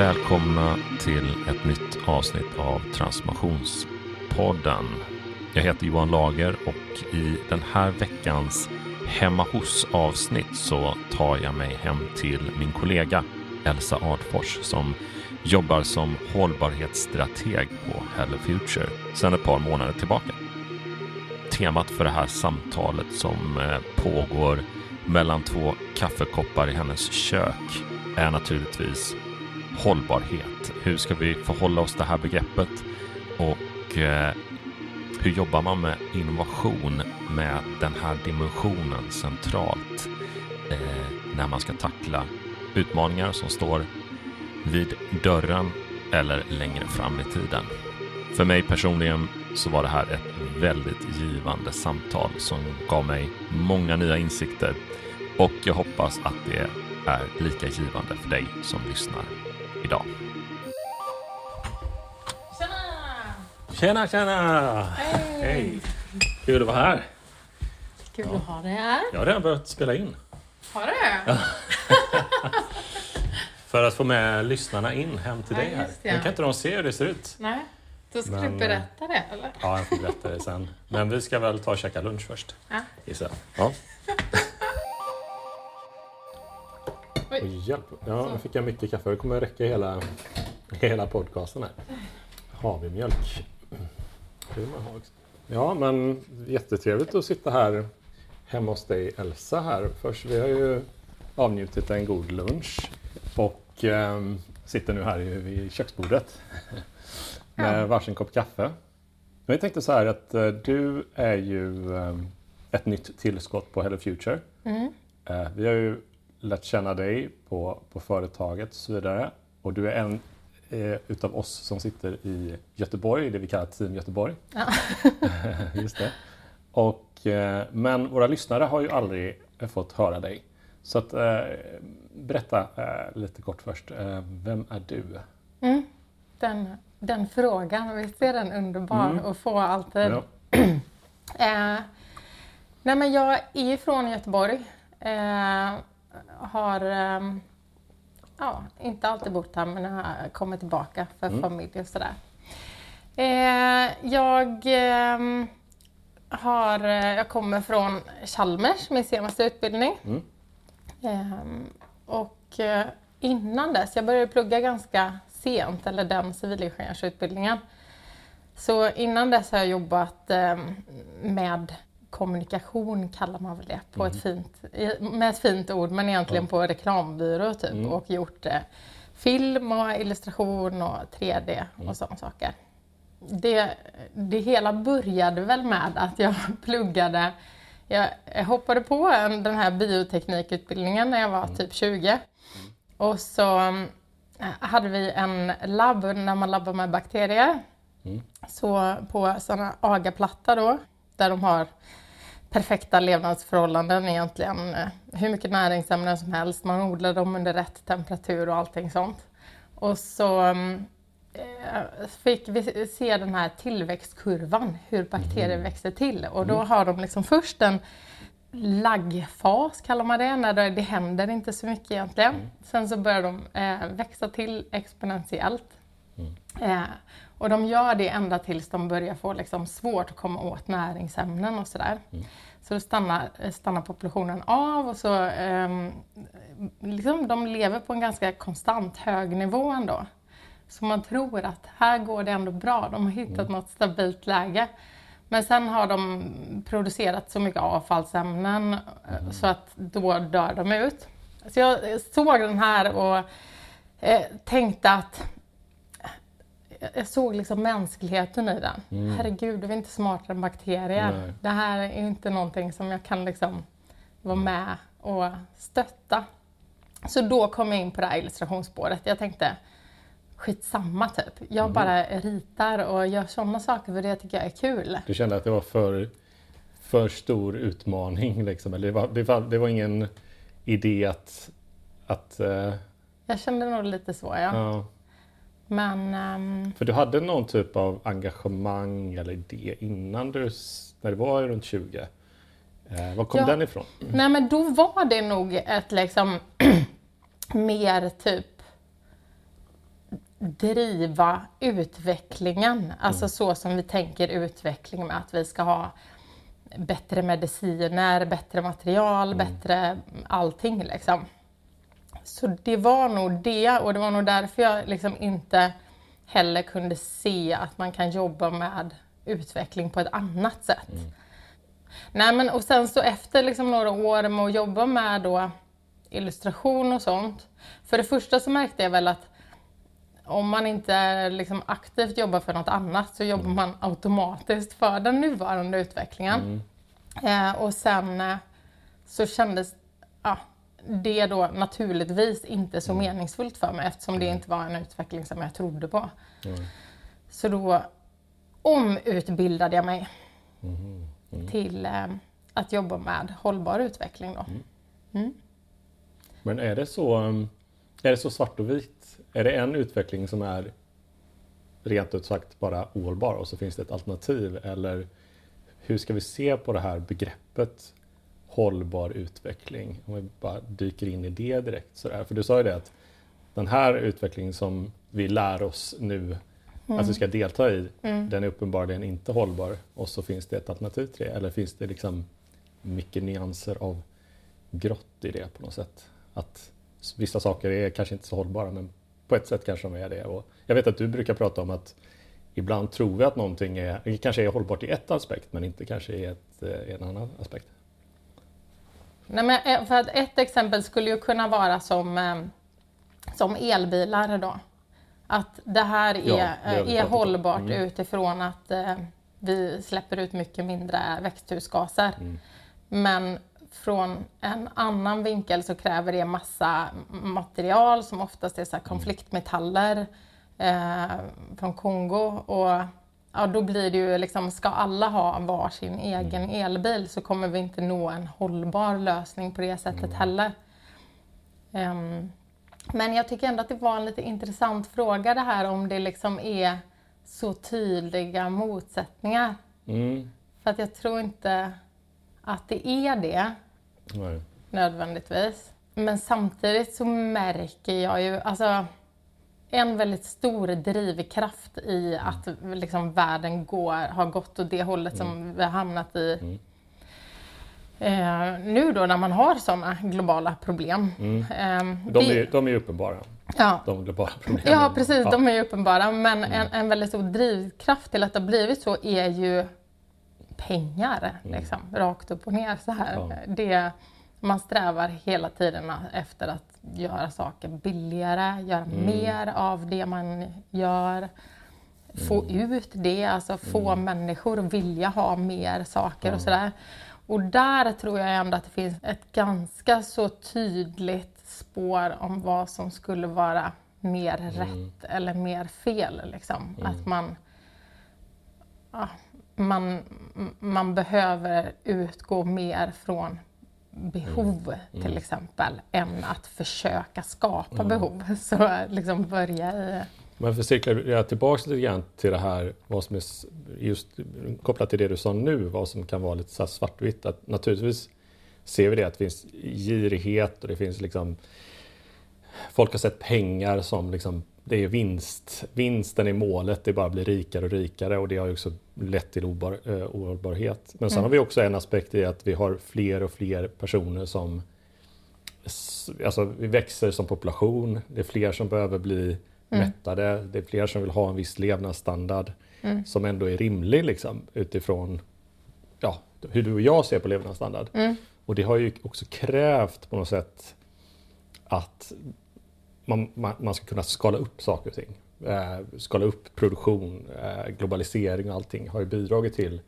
Välkomna till ett nytt avsnitt av Transformationspodden. Jag heter Johan Lager och i den här veckans hemma hos avsnitt så tar jag mig hem till min kollega Elsa Adfors som jobbar som hållbarhetsstrateg på Hello Future sedan ett par månader tillbaka. Temat för det här samtalet som eh, pågår mellan två kaffekoppar i hennes kök är naturligtvis hållbarhet. Hur ska vi förhålla oss till det här begreppet? Och eh, hur jobbar man med innovation med den här dimensionen centralt eh, när man ska tackla utmaningar som står vid dörren eller längre fram i tiden? För mig personligen så var det här ett väldigt givande samtal som gav mig många nya insikter och jag hoppas att det är lika givande för dig som lyssnar idag. Tjena! Tjena, tjena! Hej! Hej! Kul att vara här. Kul att ha dig här. Jag har redan börjat spela in. Har du? För att få med lyssnarna in hem till Ja, dig här. det. Nu kan inte de se hur det ser ut. Nej, då ska Men, du berätta det eller? Ja, jag får berätta det sen. Men vi ska väl ta och käka lunch först. Ja. Gissar. Ja. Oj. Hjälp. Ja, nu fick jag mycket kaffe. Det kommer räcka hela, hela podcasten här. Havremjölk. Det vill man ha också. Ja, men jättetrevligt att sitta här hemma hos dig Elsa här. Först, vi har ju avnjutit en god lunch och ehm, sitter nu här vid köksbordet med Ja. varsin kopp kaffe. Men jag tänkte så här att eh, du är ju ehm, ett nytt tillskott på Hello Future. Mm. Eh, Vi har ju lärt känna dig på, på företaget och så vidare. Och du är en eh, utav oss som sitter i Göteborg, det vi kallar Team Göteborg. Ja. Just det. Och, eh, men våra lyssnare har ju aldrig eh, fått höra dig. Så att, eh, berätta eh, lite kort först. Eh, vem är du? Mm. Den, den frågan, visst är den underbar Mm. att få alltid? Ja. Nej men jag är från Göteborg. Eh, har ehm, ja, inte alltid bott här men jag har kommit tillbaka för Mm. familj och sådär. Eh, jag ehm, har, eh, jag kommer från Chalmers, min senaste utbildning. Mm. Ehm, och eh, innan dess, jag började plugga ganska sent, eller den civilingenjörsutbildningen. Så innan dess har jag jobbat med kommunikation, kallar man väl det, på ett fint, med ett fint ord, men egentligen på reklambyrå typ. Mm. Och gjort eh, film och illustration och 3D och sådana saker. Det, det hela började väl med att jag pluggade jag hoppade på en, den här bioteknikutbildningen när jag var typ 20. Och så eh, hade vi en labb när man labbar med bakterier. Mm. Så på sådana agaplatta då, där de har perfekta levnadsförhållanden egentligen. Hur mycket näringsämnen som helst, man odlar dem under rätt temperatur och allting sånt. Och så mm, eh, fick vi se den här tillväxtkurvan, hur bakterier växer till. Och då har de liksom först en laggfas, kallar man det, när det, det händer inte så mycket egentligen. Sen så börjar de eh, växa till exponentiellt. Eh, och de gör det ända tills de börjar få liksom svårt att komma åt näringsämnen och sådär. Så då stannar, stannar populationen av och så ehm, liksom de lever på en ganska konstant hög nivå ändå. Så man tror att här går det ändå bra, de har hittat något stabilt läge. Men sen har de producerat så mycket avfallsämnen eh, så att då dör de ut. Så jag såg den här och eh, tänkte att jag såg liksom mänskligheten i den. Herregud, vi är inte smartare än bakterier. Nej. Det här är inte någonting som jag kan liksom vara med och stötta. Så då kom jag in på det här illustrationsspåret. Jag tänkte, skitsamma typ. Jag bara ritar och gör sådana saker för det tycker jag är kul. Du kände att det var för, för stor utmaning liksom? Eller det var, det var, det var ingen idé att... att eh, Jag kände nog lite så ja. ja. Men ehm, För du hade någon typ av engagemang eller idé innan du, när du var runt 20? Eh, var kom Ja. den ifrån? Nej men då var det nog ett liksom mer typ driva utvecklingen, alltså så som vi tänker utveckling med att vi ska ha bättre mediciner, bättre material, bättre allting liksom. Så det var nog det och det var nog därför jag liksom inte heller kunde se att man kan jobba med utveckling på ett annat sätt. Nej men och sen så efter liksom några år med att jobba med då illustration och sånt. För det första så märkte jag väl att om man inte liksom aktivt jobbar för något annat så jobbar man automatiskt för den nuvarande utvecklingen. Eh, och sen eh, så kändes det då naturligtvis inte så meningsfullt för mig eftersom det inte var en utveckling som jag trodde på. Så då omutbildade jag mig till eh, att jobba med hållbar utveckling. Då. Men är det så, är det så svart och vitt? Är det en utveckling som är rent ut sagt bara ohållbar och så finns det ett alternativ? Eller hur ska vi se på det här begreppet hållbar utveckling? Om vi bara dyker in i det direkt. Sådär. För du sa ju det att den här utvecklingen som vi lär oss nu att vi ska delta i, den är uppenbarligen inte hållbar. Och så finns det ett alternativ till det. Eller finns det liksom mycket nyanser av grått i det på något sätt? Att vissa saker är kanske inte så hållbara men på ett sätt kanske de är det. Och jag vet att du brukar prata om att ibland tror vi att någonting är, kanske är hållbart i ett aspekt men inte kanske i ett, eh, en annan aspekt. Nej, men eh, för att ett exempel skulle ju kunna vara som, eh, som elbilar då. Att det här är, Ja, det vi är hållbart Mm. utifrån att eh, vi släpper ut mycket mindre växthusgaser. Mm. Men från en annan vinkel så kräver det massa material som oftast är så Mm. konfliktmetaller eh, från Kongo. Och ja, då blir det ju liksom, ska alla ha varsin egen Mm. elbil så kommer vi inte nå en hållbar lösning på det sättet Mm. heller. Ehm, men jag tycker ändå att det var en lite intressant fråga det här om det liksom är så tydliga motsättningar. Mm. För att jag tror inte att det är det Nej. nödvändigtvis. Men samtidigt så märker jag ju, alltså en väldigt stor drivkraft i att liksom världen går, har gått åt det hållet som vi har hamnat i eh, nu då när man har sådana globala problem. Eh, De, är, de är uppenbara, ja, de globala problemen. Ja, precis. Ja. De är uppenbara. Men en, en väldigt stor drivkraft till att det har blivit så är ju pengar. Liksom, rakt upp och ner så här. Ja. Det, man strävar hela tiden efter att göra saker billigare, göra mer av det man gör. Få ut det, alltså få människor att vilja ha mer saker och sådär. Och där tror jag ändå att det finns ett ganska så tydligt spår om vad som skulle vara mer rätt eller mer fel. Liksom. Att man, ja, man, man behöver utgå mer från behov till exempel än att försöka skapa behov. Så liksom börja i... Men för att cirkulera tillbaka lite grann till det här, vad som är just kopplat till det du sa nu, vad som kan vara lite så svartvitt. Att naturligtvis ser vi det att det finns girighet och det finns liksom Folk har sett pengar som liksom, det är vinst. Vinsten är målet, det bara blir rikare och rikare och det har ju också lett till obar, eh, ohållbarhet. Men sen har vi också en aspekt i att vi har fler och fler personer som Alltså vi växer som population, det är fler som behöver bli mättade, det är fler som vill ha en viss levnadsstandard som ändå är rimlig liksom, utifrån ja, hur du och jag ser på levnadsstandard. Och det har ju också krävt på något sätt att man, man, man ska kunna skala upp saker och ting. Eh, skala upp produktion, eh, globalisering och allting har ju bidragit till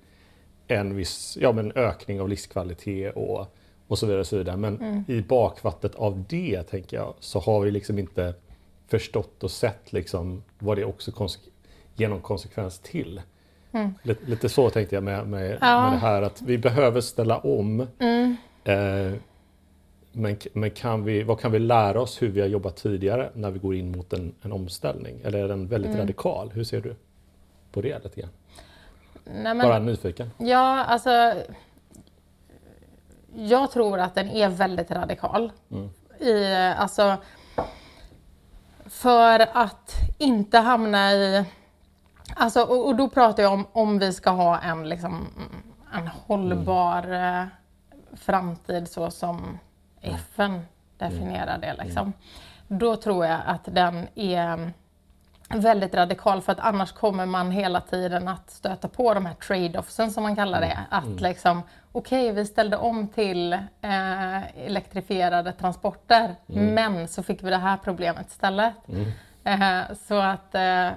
en viss ja, men ökning av livskvalitet och, och så vidare. Och så vidare. Men i bakvattnet av det, tänker jag, så har vi liksom inte förstått och sett liksom vad det också konse- genom konsekvens till. Lite, lite så tänkte jag med, med, Ja. med det här att vi behöver ställa om. Eh, men, men kan vi, vad kan vi lära oss hur vi har jobbat tidigare när vi går in mot en, en omställning? Eller är den väldigt radikal? Hur ser du på det lite grann? Nej, men, Bara nyfiken. Ja, alltså. Jag tror att den är väldigt radikal. I, alltså, för att inte hamna i... Alltså, och, och då pratar jag om om vi ska ha en, liksom, en hållbar mm. framtid så som FN definierar det. Liksom. Då tror jag att den är väldigt radikal för att annars kommer man hela tiden att stöta på de här trade-offsen som man kallar det. Mm. Att mm. liksom, okej okay, vi ställde om till eh, elektrifierade transporter mm. men så fick vi det här problemet istället. Mm. Eh, så att eh,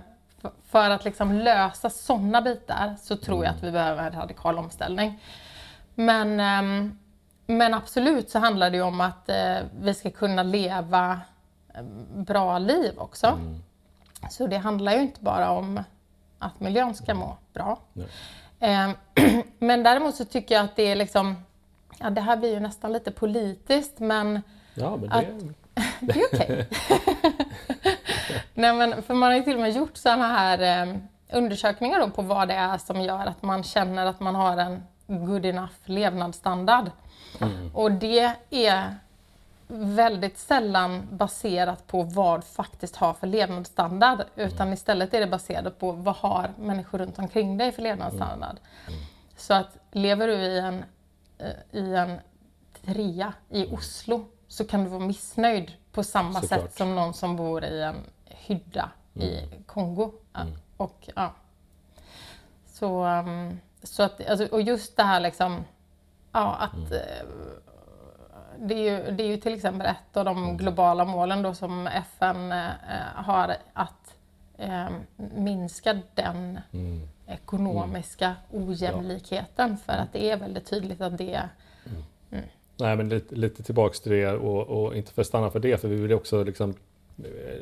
för att liksom lösa sådana bitar så tror jag att vi behöver en radikal omställning. Men, ehm, men absolut så handlar det ju om att eh, vi ska kunna leva eh, bra liv också. Mm. Så det handlar ju inte bara om att miljön ska må bra. Eh, men däremot så tycker jag att det är liksom, ja det här blir ju nästan lite politiskt men... Ja, men det... Att, det är okej. Nej men för man har ju till och med gjort sådana här eh, undersökningar då på vad det är som gör att man känner att man har en good enough levnadsstandard. Mm. Och det är väldigt sällan baserat på vad faktiskt har för levnadsstandard utan mm. istället är det baserat på vad har människor runt omkring dig för levnadsstandard. Mm. Mm. Så att lever du i en, eh, i en trea i Oslo så kan du vara missnöjd på samma Såklart. sätt som någon som bor i en hydda mm. i Kongo. Mm. Och, ja. så, um, så att, alltså, och just det här liksom, ja, att mm. Eh, det är, ju, det är ju till exempel ett av de mm. globala målen då som FN eh, har att eh, minska den mm. ekonomiska mm. ojämlikheten för att det är väldigt tydligt att det mm. mm. Nej men lite, lite tillbaks till det och, och, inte för att stanna för det för vi vill också liksom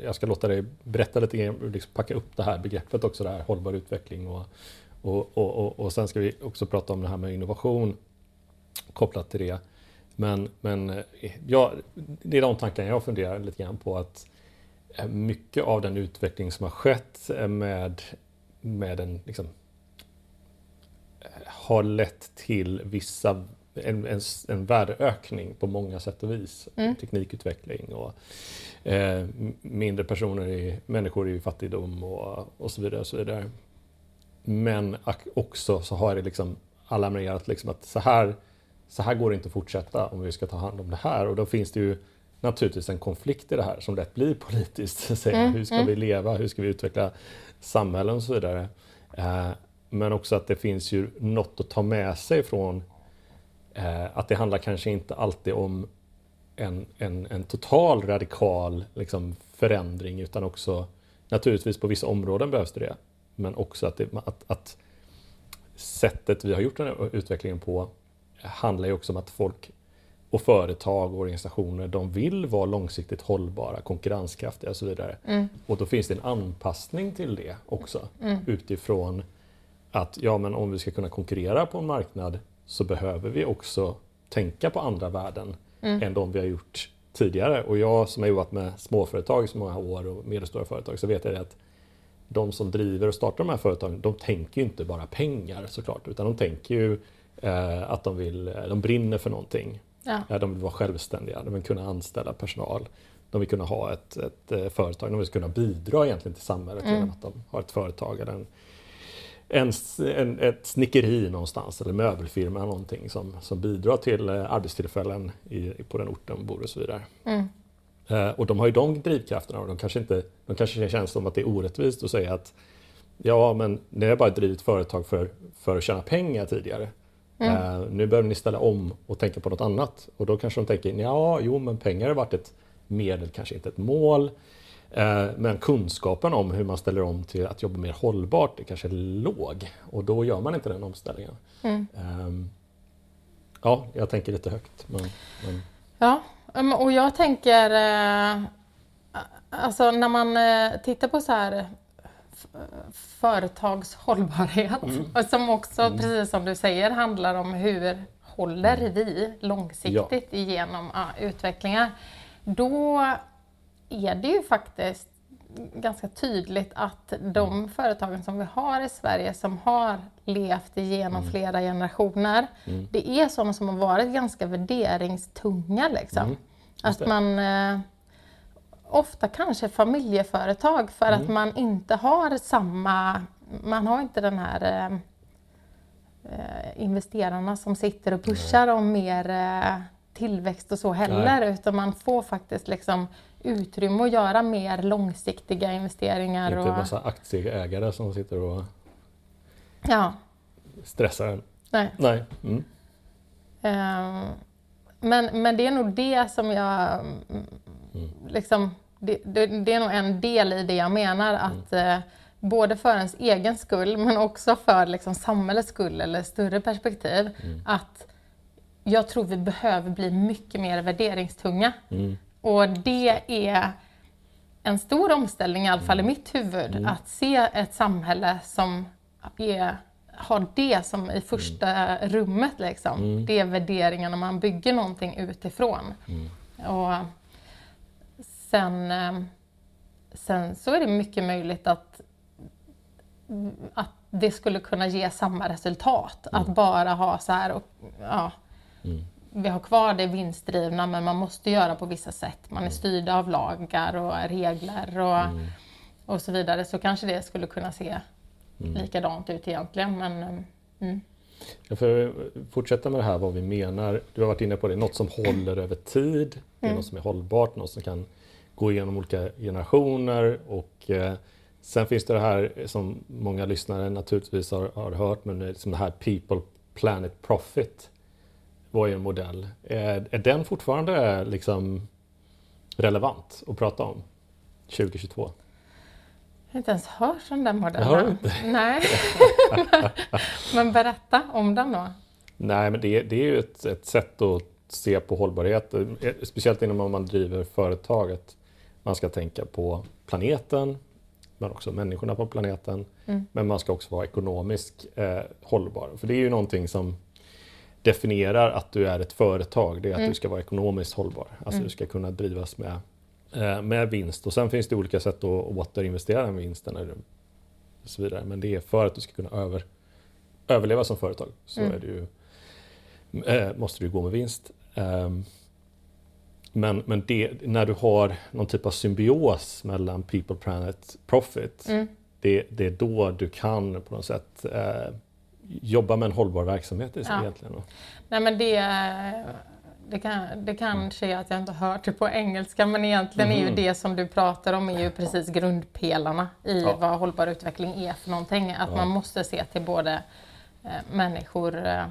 jag ska låta dig berätta lite grann, liksom packa upp det här begreppet också, det här hållbar utveckling och, och, och, och, sen ska vi också prata om det här med innovation kopplat till det. Men, men eh, ja, det är de tankarna jag funderar lite grann på att eh, mycket av den utveckling som har skett med, med en, liksom, eh, har lett till vissa en, en, en värdeökning på många sätt och vis. Mm. Teknikutveckling och eh, mindre personer i, människor i fattigdom och, och så vidare. Och så vidare. Men också så har det liksom alarmerat liksom att så här så här går det inte att fortsätta om vi ska ta hand om det här. Och då finns det ju naturligtvis en konflikt i det här som lätt blir politiskt. mm, hur ska mm. vi leva? Hur ska vi utveckla samhällen och så vidare. Eh, men också att det finns ju något att ta med sig från eh, att det handlar kanske inte alltid om en, en, en total radikal liksom, förändring utan också naturligtvis på vissa områden behövs det det. Men också att, det, att, att sättet vi har gjort den här utvecklingen på handlar ju också om att folk och företag och organisationer, de vill vara långsiktigt hållbara, konkurrenskraftiga och så vidare. Mm. Och då finns det en anpassning till det också mm. utifrån att ja, men om vi ska kunna konkurrera på en marknad så behöver vi också tänka på andra värden mm. än de vi har gjort tidigare. Och jag som har jobbat med småföretag i så många år och medelstora företag så vet jag att de som driver och startar de här företagen, de tänker ju inte bara pengar såklart, utan de tänker ju att de, vill, eh, de brinner för någonting. Ja. de vill vara självständiga, de vill kunna anställa personal. De vill kunna ha ett, ett, eh, företag, de vill kunna bidra egentligen till samhället mm. genom att de har ett företag eller en, en, en, ett snickeri någonstans eller möbelfirma eller någonting som, som bidrar till arbetstillfällen i, på den orten de bor och så vidare. Mm. Eh, och de har ju de drivkrafterna och de kanske, inte, de kanske känns som att det är orättvist att säga att ja men ni har bara drivit företag för, för att tjäna pengar tidigare. Mm. Uh, nu behöver ni ställa om och tänka på något annat. Och då kanske de tänker, ja, jo, men pengar har varit ett medel, kanske inte ett mål. Uh, men kunskapen om hur man ställer om till att jobba mer hållbart är kanske låg. Och då gör man inte den omställningen. Mm. Um, ja, jag tänker lite högt. Men, men... Ja, och jag tänker eh, Alltså när man tittar på så här företags hållbarhet mm. som också, mm. precis som du säger, handlar om hur håller mm. vi långsiktigt ja. igenom ja, utvecklingar. Då är det ju faktiskt ganska tydligt att de mm. företagen som vi har i Sverige som har levt igenom mm. flera generationer, mm. det är sådana som har varit ganska värderingstunga. Liksom. Mm. Att man eh, ofta kanske familjeföretag för Mm. att man inte har samma, man har inte den här eh, eh, investerarna som sitter och pushar om mer eh, tillväxt och så heller utan man får faktiskt liksom utrymme att göra mer långsiktiga investeringar. Inte en Och, massa aktieägare som sitter och ja, stressar en. nej. Nej. Mm. Ehm, men, men det är nog det som jag... mm, Liksom, det, det, det är nog en del i det jag menar att eh, både för ens egen skull men också för liksom, samhällets skull eller större perspektiv att jag tror vi behöver bli mycket mer värderingstunga. Mm. Och det är en stor omställning, i alla fall i mitt huvud, att se ett samhälle som är, har det som i första rummet. Liksom. Det är värderingarna man bygger någonting utifrån. Och sen, eh, sen så är det mycket möjligt att, att det skulle kunna ge samma resultat. Att bara ha så här, och, ja, vi har kvar det vinstdrivna men man måste göra på vissa sätt. Man är styrd av lagar och regler och, och så vidare. Så kanske det skulle kunna se likadant ut egentligen. Men, eh, mm. Jag får fortsätta med det här vad vi menar. Du har varit inne på det, något som håller över tid. Det är Mm. något som är hållbart, något som kan gå igenom olika generationer. Och eh, sen finns det det här som många lyssnare naturligtvis har, har hört, men det som det här People, Planet, Profit var ju en modell. Är, är den fortfarande liksom relevant att prata om 2022? Jag har inte ens hört om den Jag har modellen. inte. Nej. men berätta om den då. Nej, men det, det är ju ett, ett sätt att se på hållbarhet, eh, speciellt inom om man driver företaget. Man ska tänka på planeten, men också människorna på planeten. Men man ska också vara ekonomiskt eh, hållbar. För det är ju någonting som definierar att du är ett företag. Det är att du ska vara ekonomiskt hållbar. Alltså du ska kunna drivas med, eh, med vinst. Och sen finns det olika sätt att återinvestera den vinsten eller och så vidare. Men det är för att du ska kunna över, överleva som företag så det ju, eh, måste du gå med vinst. Ehm, men men det, när du har någon typ av symbios mellan people, planet, profit, det, det är då du kan på något sätt eh, jobba med en hållbar verksamhet Ja. egentligen. Nej men det, det, kan, det kanske är att jag inte har hört det på engelska men egentligen är ju det som du pratar om är ju precis grundpelarna i Ja. vad hållbar utveckling är för någonting. Att man måste se till både eh, människor, eh,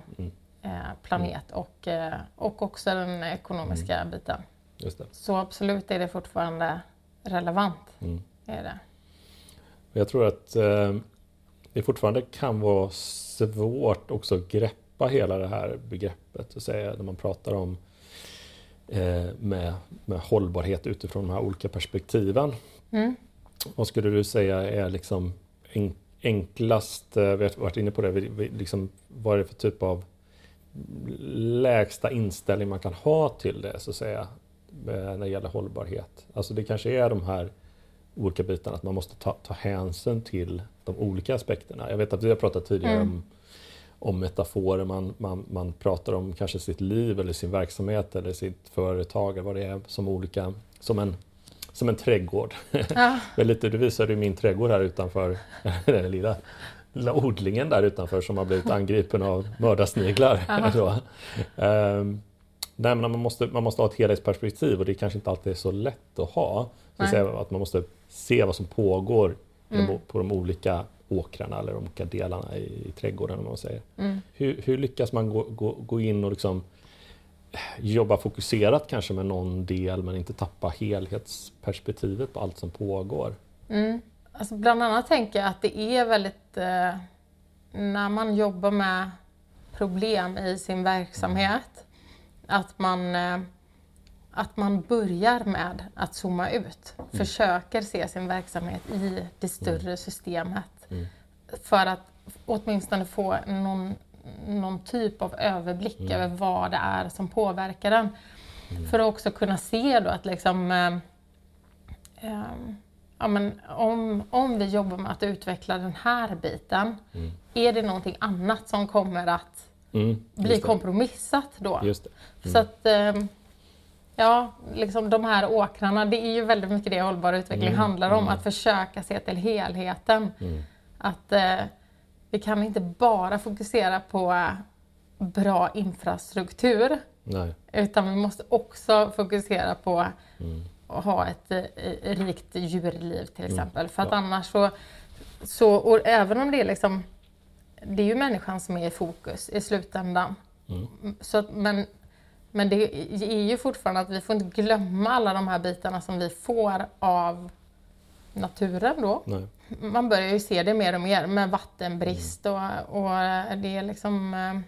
eh, planet och, eh, och också den ekonomiska biten. Just det. Så absolut är det fortfarande relevant. Mm. Är det. Jag tror att eh, det fortfarande kan vara svårt också att greppa hela det här begreppet och säga när man pratar om eh, med, med hållbarhet utifrån de här olika perspektiven. Mm. Vad skulle du säga är liksom en, enklast, eh, vi har varit inne på det, vi- vi- liksom, vad är det för typ av lägsta inställning man kan ha till det så att säga när det gäller hållbarhet? Alltså det kanske är de här olika bitarna, att man måste ta, ta hänsyn till de olika aspekterna. Jag vet att vi har pratat tidigare Mm. om, om metaforer, man, man, man pratar om kanske sitt liv eller sin verksamhet eller sitt företag eller vad det är som olika, som en, som en trädgård. Ja, lite, du visade ju min trädgård här utanför, den lilla, lilla odlingen där utanför som har blivit angripen av mördarsniglar. Nej, men man, måste, man måste ha ett helhetsperspektiv och det kanske inte alltid är så lätt att ha. Så att, säga, att man måste se vad som pågår Mm. på- på de olika åkrarna eller de olika delarna i, i trädgården. Om man säger. Mm. Hur, hur lyckas man gå, gå, gå in och liksom jobba fokuserat kanske med någon del men inte tappa helhetsperspektivet på allt som pågår? Mm. Alltså bland annat tänker jag att det är väldigt, eh, när man jobbar med problem i sin verksamhet, att man, eh, att man börjar med att zooma ut. Försöker se sin verksamhet i det större systemet. Mm. För att åtminstone få någon, någon typ av överblick över vad det är som påverkar den. För att också kunna se då att liksom eh, Ehm, ja, men om, om vi jobbar med att utveckla den här biten, är det någonting annat som kommer att Mm, bli just det. kompromissat då? Just det. Så att, ehm, ja, liksom de här åkrarna, det är ju väldigt mycket det hållbar utveckling Mm, handlar om, mm. att försöka se till helheten. Mm. Att eh, vi kan inte bara fokusera på bra infrastruktur, Nej. utan vi måste också fokusera på Mm. att ha ett eh, rikt djurliv till exempel. För att ja. annars så, så, och även om det är liksom, det är ju människan som är i fokus i slutändan. Mm. Så, men, men det är ju fortfarande att vi får inte glömma alla de här bitarna som vi får av naturen då. Nej. Man börjar ju se det mer och mer med vattenbrist Mm. och, och det är liksom eh,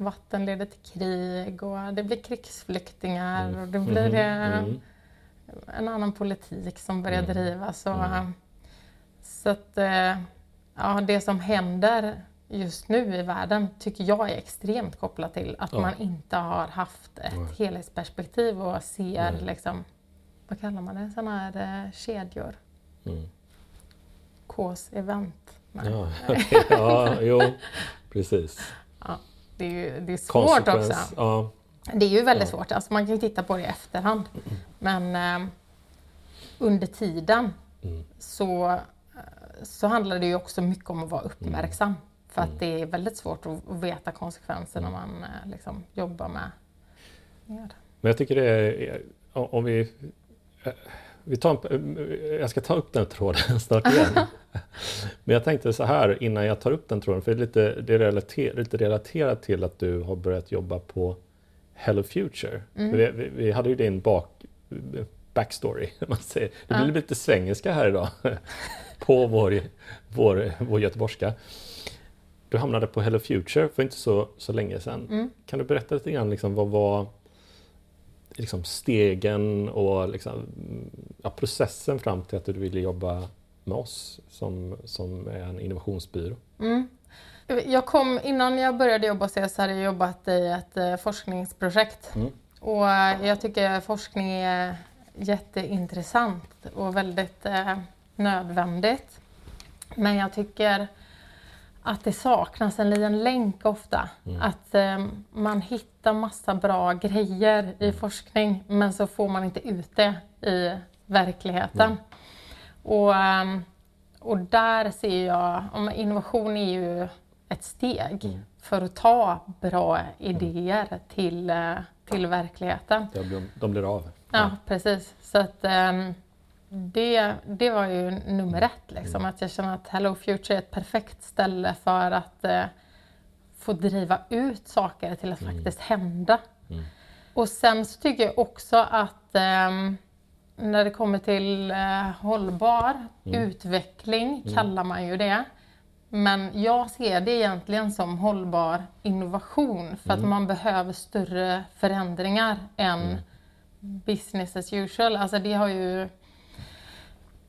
Vatten leder till krig och det blir krigsflyktingar och det blir eh, mm. en annan politik som börjar Mm. drivas. Och, Mm. Så att eh, ja, det som händer just nu i världen tycker jag är extremt kopplat till att Ja. man inte har haft ett Nej. helhetsperspektiv och ser Nej. liksom, vad kallar man det, sådana här eh, kedjor. Mm. Cause event. Nej. Ja, ja, jo, precis. Det är ju det är svårt också. Ja, Det är ju väldigt Ja. svårt, alltså man kan ju titta på det i efterhand. Men eh, under tiden Mm. så, eh, så handlar det ju också mycket om att vara uppmärksam. För Mm. att det är väldigt svårt att, veta konsekvenserna när man eh, liksom jobbar med, med. Men jag tycker det är, om vi... eh, vi tar en, jag ska ta upp den tråden snart igen. Men jag tänkte så här innan jag tar upp den tråden, för det är lite, det är relater, lite relaterat till att du har börjat jobba på Hello Future. Mm. Vi, vi, vi hade ju din bak, backstory, man säger. Det blir Ja. lite svengelska här idag på vår, vår, vår göteborgska. Du hamnade på Hello Future för inte så, så länge sedan. Mm. Kan du berätta lite grann liksom, vad var liksom, stegen och liksom, ja, processen fram till att du ville jobba med oss som, som är en innovationsbyrå? Mm. Jag kom, innan jag började jobba hos er så hade jag jobbat i ett eh, forskningsprojekt. Mm. Och eh, jag tycker forskning är jätteintressant och väldigt eh, nödvändigt. Men jag tycker att det saknas en liten länk ofta. Mm. Att eh, man hittar massa bra grejer Mm. i forskning men så får man inte ut det i verkligheten. Och, ehm, och där ser jag, om innovation är ju ett steg Mm. för att ta bra idéer till, eh, till verkligheten. De blir, de blir av. Ja, precis. Så att ehm, det, det var ju nummer ett. Liksom. Att jag känner att Hello Future är ett perfekt ställe för att eh, få driva ut saker till att faktiskt hända. Mm. Och sen så tycker jag också att ehm, när det kommer till eh, hållbar utveckling kallar man ju det. Men jag ser det egentligen som hållbar innovation för att man behöver större förändringar än business as usual. Alltså det har ju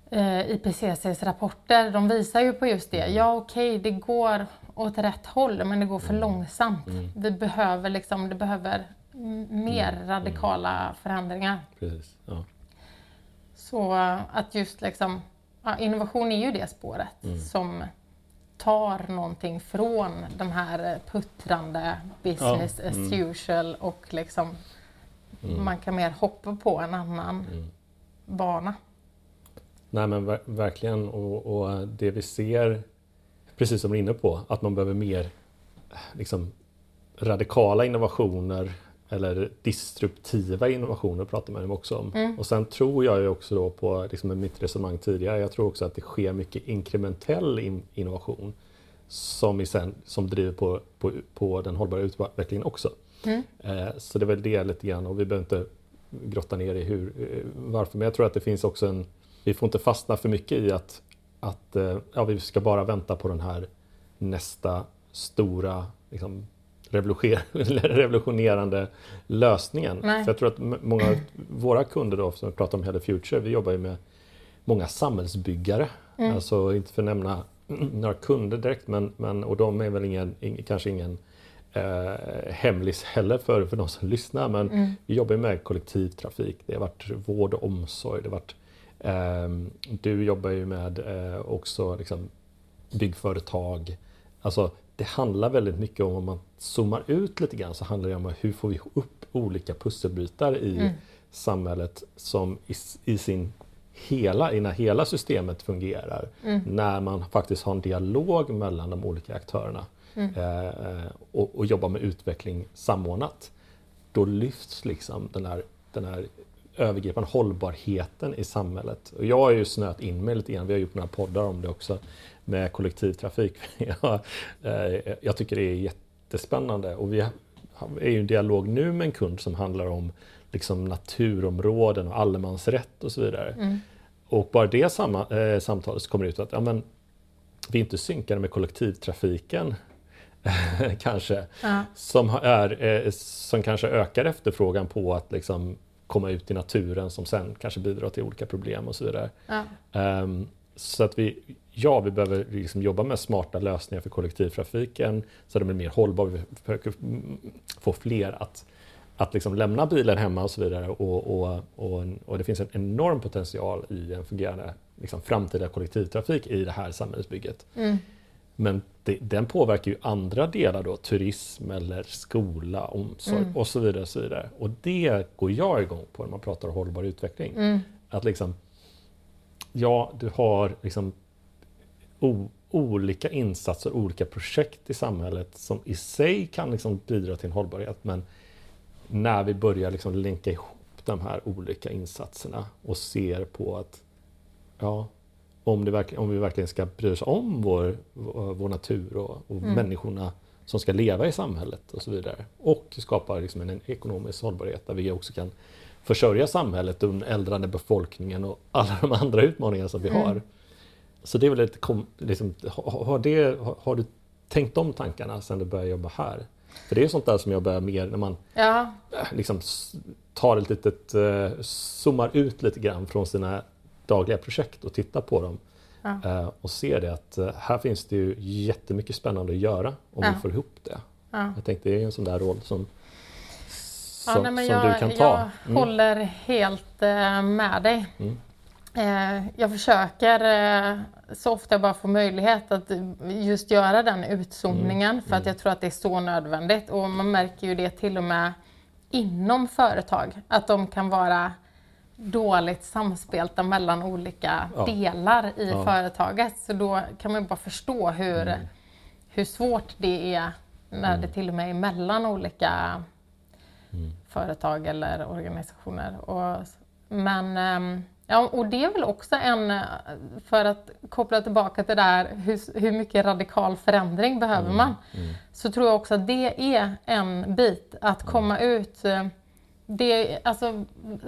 eh, IPCCs rapporter, de visar ju på just det. Ja okej, det går åt rätt håll men det går för långsamt. Vi behöver liksom, det behöver mer radikala förändringar. Precis. Ja. Så eh, att just liksom, ja, innovation är ju det spåret som tar någonting från den här eh, puttrande business Ja, as mm. usual och liksom man kan mer hoppa på en annan bana. Nej men ver verkligen. Och, och det vi ser, precis som du är inne på, att man behöver mer liksom, radikala innovationer eller disruptiva innovationer pratar man ju också om. Och sen tror jag ju också då på, liksom mitt resonemang tidigare, jag tror också att det sker mycket inkrementell in innovation som, i sen, som driver på, på, på den hållbara utvecklingen också. Eh, så det är väl det lite grann. Och vi behöver inte grotta ner i hur, eh, varför, men jag tror att det finns också en, vi får inte fastna för mycket i att, att eh, ja, vi ska bara vänta på den här nästa stora liksom, revolution- revolutionerande lösningen. Nej. För jag tror att många av våra kunder då, som vi pratar om Hello Future, vi jobbar ju med många samhällsbyggare. Alltså inte för att nämna några kunder direkt, men, men, och de är väl ingen, ing, kanske ingen eh, hemlis heller för, för de som lyssnar. Men vi jobbar med kollektivtrafik, det har varit vård och omsorg, det har varit du jobbar ju med eh, också liksom, byggföretag. Alltså det handlar väldigt mycket om, om man zoomar ut lite grann, så handlar det om hur får vi upp olika pusselbitar i samhället som i, i sin hela, innan hela systemet fungerar, Mm. när man faktiskt har en dialog mellan de olika aktörerna Mm. eh, och, och jobbar med utveckling samordnat, då lyfts liksom den här, den här övergripande hållbarheten i samhället. Och jag har ju snöat in mig lite grann, vi har gjort några poddar om det också, med kollektivtrafik. jag, eh, jag tycker det är jättespännande och vi är ju i en dialog nu med en kund som handlar om liksom naturområden och allemansrätt och så vidare. Mm. Och bara det samma, eh, samtalet så kommer det ut att ja, men, vi är inte synkade med kollektivtrafiken kanske. Ja. Som, är, eh, som kanske ökar efterfrågan på att liksom, komma ut i naturen som sen kanske bidrar till olika problem och så vidare. Ja. Ehm, så att vi, ja, vi behöver liksom jobba med smarta lösningar för kollektivtrafiken så att den blir mer hållbar. Vi försöker få fler att, att liksom lämna bilen hemma och så vidare. Och, och, och, och det finns en enorm potential i en fungerande liksom, framtida kollektivtrafik i det här samhällsbygget. Mm. Men det, den påverkar ju andra delar då, turism eller skola, omsorg Mm. och så vidare. Och, så vidare. och det går jag igång på när man pratar om hållbar utveckling. Mm. Att liksom, ja, du har liksom o, olika insatser, olika projekt i samhället som i sig kan liksom bidra till en hållbarhet. Men när vi börjar liksom länka ihop de här olika insatserna och ser på att ja, om, det om vi verkligen ska bry oss om vår, vår, natur och, och Mm. människorna som ska leva i samhället och så vidare. Och skapa liksom en ekonomisk hållbarhet där vi också kan försörja samhället och den äldrande befolkningen och alla de andra utmaningar som vi Mm. har. Så det är väl lite, kom, liksom, har, det, har, du tänkt om tankarna sedan du började jobba här? För det är sånt där som jag börjar mer när man Ja. eh, liksom tar ett litet, eh, zoomar ut lite grann från sina dagliga projekt och tittar på dem. Ja. Eh, och ser det att eh, här finns det ju jättemycket spännande att göra om Ja. vi får ihop det. Ja. Jag tänkte det är en sån där roll som, som, nej, som jag, du kan ta. Jag Mm. håller helt eh, med dig. Mm. Jag försöker så ofta jag bara får möjlighet att just göra den utzoomningen Mm. för att jag tror att det är så nödvändigt. Och man märker ju det till och med inom företag, att de kan vara dåligt samspelta mellan olika Ja. delar i Ja. företaget. Så då kan man bara förstå hur, Mm. hur svårt det är när det till och med är mellan olika Mm. företag eller organisationer. Och, men, ehm, ja, och det är väl också en, eh, för att koppla tillbaka till det där, hur, hur mycket radikal förändring behöver man? Mm. Så tror jag också att det är en bit, att komma ut. Det, alltså,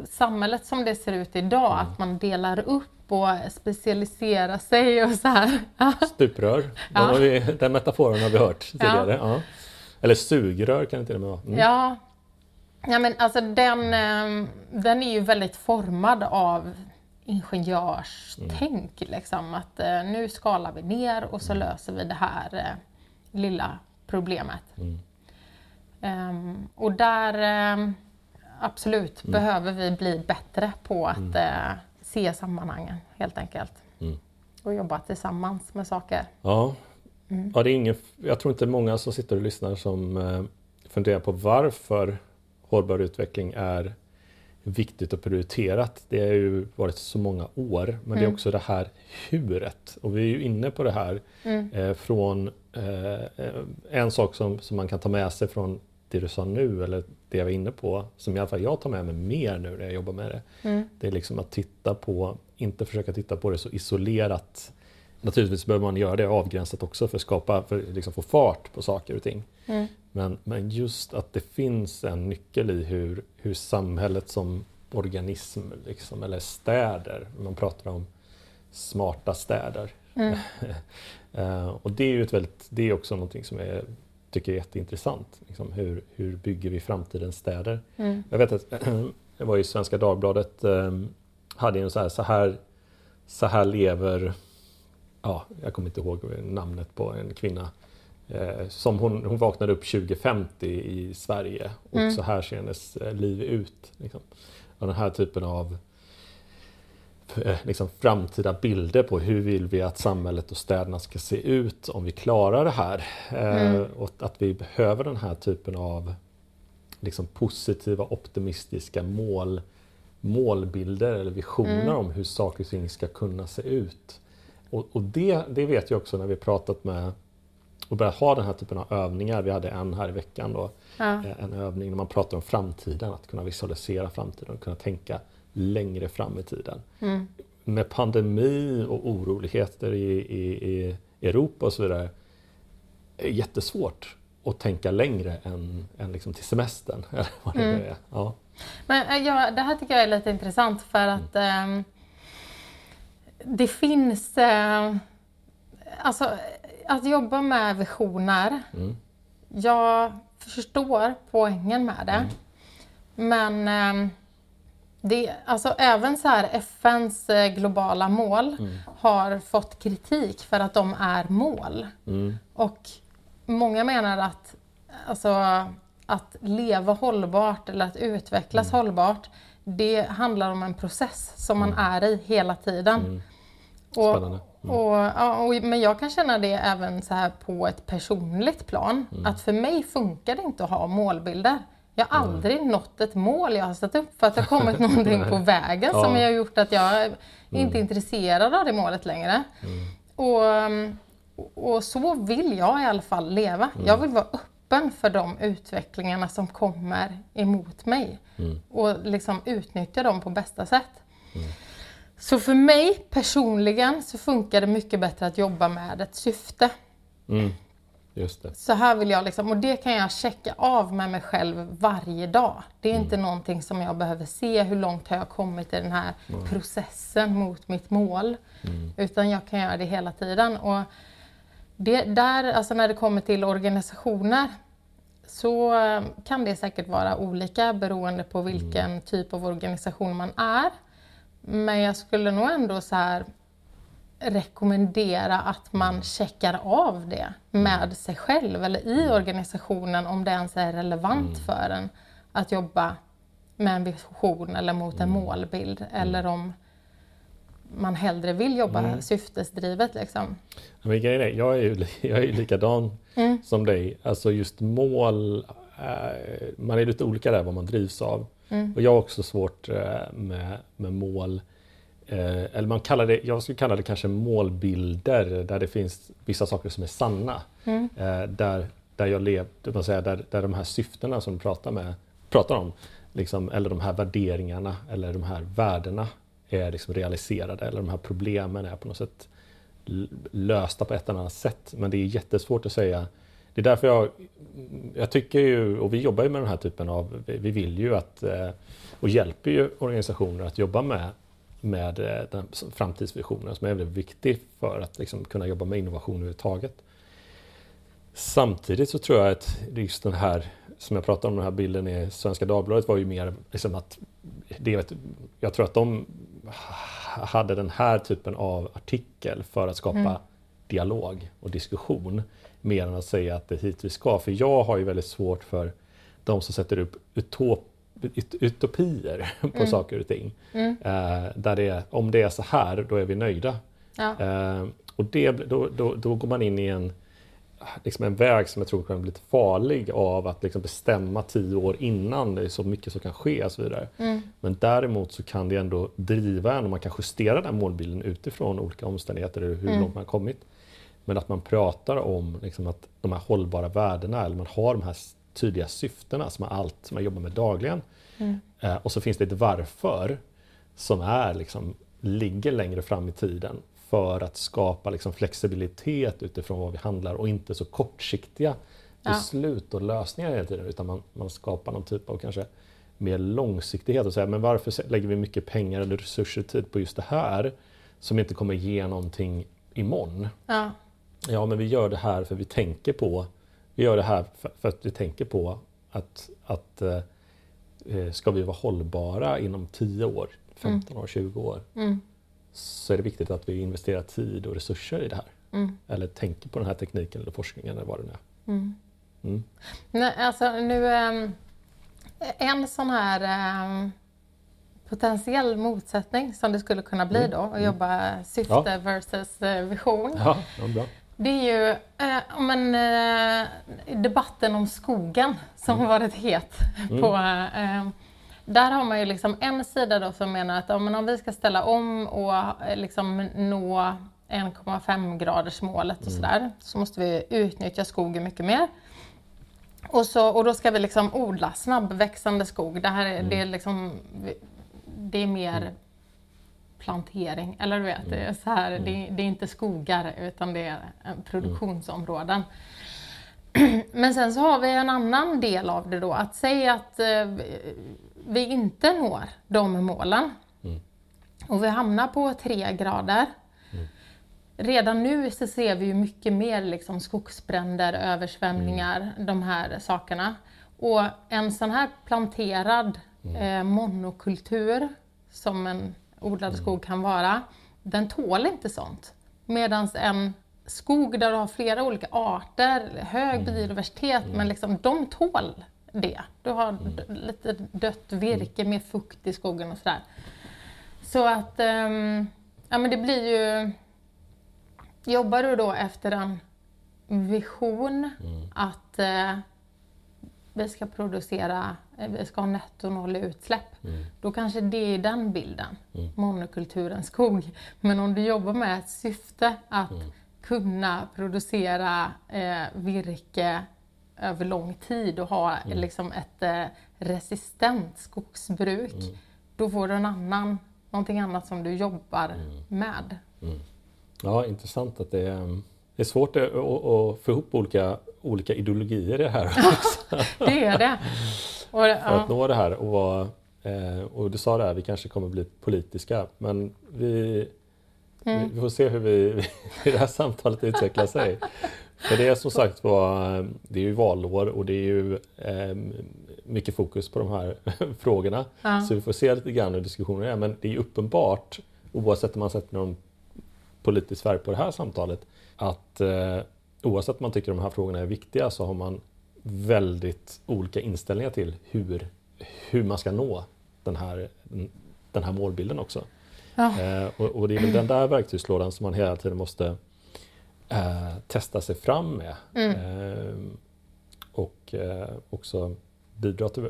samhället som det ser ut idag, att man delar upp och specialiserar sig och så här. Stuprör, Ja. den, har vi, den metaforen har vi hört tidigare. Ja. Eller sugrör kan det till och med vara. Mm. Ja, ja men alltså den, eh, den är ju väldigt formad av ingenjörstänk. Liksom, att eh, nu skalar vi ner och så löser vi det här eh, lilla problemet. Mm. Ehm, och där, ehm, absolut, Mm. behöver vi bli bättre på att eh, se sammanhangen helt enkelt. Mm. Och jobba tillsammans med saker. Ja. Mm. Ja, det är ingen, jag tror inte många som sitter och lyssnar som eh, funderar på varför hållbar utveckling är viktigt och prioriterat. Det har ju varit så många år, men det är Mm. också det här huret. Och vi är ju inne på det här Mm. eh, från eh, eh, en sak som, som man kan ta med sig från det du sa nu, eller det jag var inne på, som i alla fall jag tar med mig mer nu när jag jobbar med det. Mm. Det är liksom att titta på, inte försöka titta på det så isolerat. Naturligtvis behöver man göra det avgränsat också för att skapa, för liksom få fart på saker och ting. Mm. Men, men just att det finns en nyckel i hur, hur samhället som organism, liksom, eller städer, man pratar om smarta städer. Mm. Eh, och det är ju ett väldigt, det är också någonting som jag tycker är jätteintressant. Liksom, hur, hur bygger vi framtidens städer? Mm. Jag vet att det var i Svenska Dagbladet eh, hade en så här, så här, så här lever, ja, jag kommer inte ihåg namnet på en kvinna. Eh, som hon, hon vaknade upp 2050 i Sverige och Mm. så här ser hennes eh, liv ut. Liksom. Och den här typen av eh, liksom, framtida bilder på hur vill vi att samhället och städerna ska se ut om vi klarar det här. Eh, Mm. Och att vi behöver den här typen av liksom positiva, optimistiska mål målbilder eller visioner Mm. om hur saker och ting ska kunna se ut. Och, och det, det vet jag också när vi pratat med och börjat ha den här typen av övningar. Vi hade en här i veckan då. Ja. Eh, En övning när man pratar om framtiden, att kunna visualisera framtiden och kunna tänka längre fram i tiden. Mm. Med pandemi och oroligheter i, i, i Europa och så vidare är det jättesvårt att tänka längre än, än liksom till semestern. Eller vad det Mm. är. Ja. Men eh, ja, det här tycker jag är lite intressant för att ehm, det finns... Eh, alltså, att jobba med visioner. Mm. Jag förstår poängen med det. Men ehm, det, alltså, även så här FNs eh, globala mål har fått kritik för att de är mål. Mm. Och många menar att, alltså, att leva hållbart eller att utvecklas hållbart, det handlar om en process som man är i hela tiden. Och, Spännande. och, ja, och, men jag kan känna det även så här på ett personligt plan. Att för mig funkar det inte att ha målbilder. Jag har aldrig nått ett mål jag har satt upp för att det har kommit någonting på vägen som Ja. har gjort att jag inte är intresserad av det målet längre. Och, um, och så vill jag i alla fall leva. Jag vill vara öppen för de utvecklingarna som kommer emot mig. Och liksom utnyttja dem på bästa sätt. Så för mig personligen så funkar det mycket bättre att jobba med ett syfte. Mm. Just det. Så här vill jag liksom, och det kan jag checka av med mig själv varje dag. Det är inte någonting som jag behöver se, hur långt har jag kommit i den här processen mot mitt mål. Utan jag kan göra det hela tiden. Och det, där, alltså när det kommer till organisationer så eh, kan det säkert vara olika beroende på vilken typ av organisation man är. Men jag skulle nog ändå så här rekommendera att man checkar av det med sig själv eller i organisationen om det ens är relevant för en att jobba med en vision eller mot en målbild eller om man hellre vill jobba syftesdrivet. Liksom. Men grejen är, jag är ju jag är ju likadan som dig. Alltså just mål, eh, man är lite olika där vad man drivs av. Och jag har också svårt eh, med, med mål. Eh, eller man kallar det, jag skulle kalla det kanske målbilder där det finns vissa saker som är sanna. Eh, där, där jag lever, man säger, där, där de här syftena som du pratar, med, pratar om, liksom, eller de här värderingarna eller de här värdena är liksom realiserade eller de här problemen är på något sätt lösta på ett eller annat sätt. Men det är jättesvårt att säga. Det är därför jag, jag tycker ju, och vi jobbar ju med den här typen av, vi vi vill ju att, eh, och hjälper ju organisationer att jobba med, med eh, den framtidsvisionen som är väldigt viktig för att liksom kunna jobba med innovation överhuvudtaget. Samtidigt så tror jag att just den här, som jag pratade om, den här bilden i Svenska Dagbladet var ju mer liksom att det, jag tror att de hade den här typen av artikel för att skapa dialog och diskussion mer än att säga att det är hit vi ska. För jag har ju väldigt svårt för de som sätter upp utop, ut, utopier på saker och ting. Eh, där det är, om det är så här, då är vi nöjda. Ja. Eh, och det, då, då, då går man in i en, liksom en väg som jag tror kan bli lite farlig av att liksom bestämma tio år innan det är så mycket som kan ske och så vidare. Men däremot så kan det ändå driva en och man kan justera den målbilden utifrån olika omständigheter eller hur långt man har kommit. Men att man pratar om liksom att de här hållbara värdena eller man har de här tydliga syftena som är allt som man jobbar med dagligen. Eh, och så finns det ett varför som är liksom, ligger längre fram i tiden för att skapa liksom, flexibilitet utifrån vad vi handlar och inte så kortsiktiga Ja. beslut och lösningar hela tiden utan man, man skapar någon typ av kanske mer långsiktighet och säga men varför lägger vi mycket pengar eller resurser och tid på just det här som inte kommer ge någonting imorgon? Ja. Ja, men vi gör det här för vi tänker på Vi gör det här för, för att vi tänker på att, att eh, eh, ska vi vara hållbara inom 10 år, 15 år, 20 år Mm. så är det viktigt att vi investerar tid och resurser i det här. Mm. Eller tänker på den här tekniken eller forskningen eller vad det nu är. Mm. Mm. Nej, alltså nu... ehm, en sån här ehm, potentiell motsättning som det skulle kunna bli då, att jobba syfte Ja. versus eh, vision. Ja, ja bra. Det är ju eh, men, eh, debatten om skogen som har varit het på, eh, där har man ju liksom en sida då som menar att om, om vi ska ställa om och eh, liksom nå 1,5 graders målet och sådär så måste vi utnyttja skogen mycket mer. Och, så, och då ska vi liksom odla snabbväxande skog. Det, här är, det, är liksom, det är mer plantering, eller du vet, det är, så här, det, det är inte skogar utan det är eh, produktionsområden. Men sen så har vi en annan del av det då, att säga att eh, vi inte når de målen. Och vi hamnar på tre grader. Redan nu så ser vi ju mycket mer liksom skogsbränder, översvämningar, de här sakerna. Och en sån här planterad eh, monokultur som en odlad skog kan vara, den tål inte sånt. Medan en skog där du har flera olika arter, hög biodiversitet, men liksom, de tål det. Du har lite dött virke, mer fukt i skogen och sådär. Så att, ehm, ja men det blir ju... Jobbar du då efter en vision att eh, vi ska producera, eh, vi ska ha netto noll i utsläpp, då kanske det är den bilden, monokulturen skog. Men om du jobbar med ett syfte att kunna producera eh, virke över lång tid och ha liksom ett eh, resistent skogsbruk, då får du en annan, någonting annat som du jobbar med. Ja, intressant att det är, det är svårt att, att, få ihop olika, olika ideologier i det här. Det är det. Och, för att nå det här. Och, vara, eh, och du sa det här, vi kanske kommer bli politiska, men vi, Mm. vi får se hur, vi, hur det här samtalet utvecklar sig. För det är som sagt var, det är ju valår och det är ju eh, mycket fokus på de här frågorna. Ja. Så vi får se lite grann hur diskussionen är. Men det är uppenbart, oavsett om man sätter någon politisk färg på det här samtalet, att eh, oavsett om man tycker de här frågorna är viktiga så har man väldigt olika inställningar till hur, hur man ska nå den här, den här målbilden också. Ja. Eh, och, och det är väl den där verktygslådan som man hela tiden måste eh, testa sig fram med. Eh, och eh, också bidra till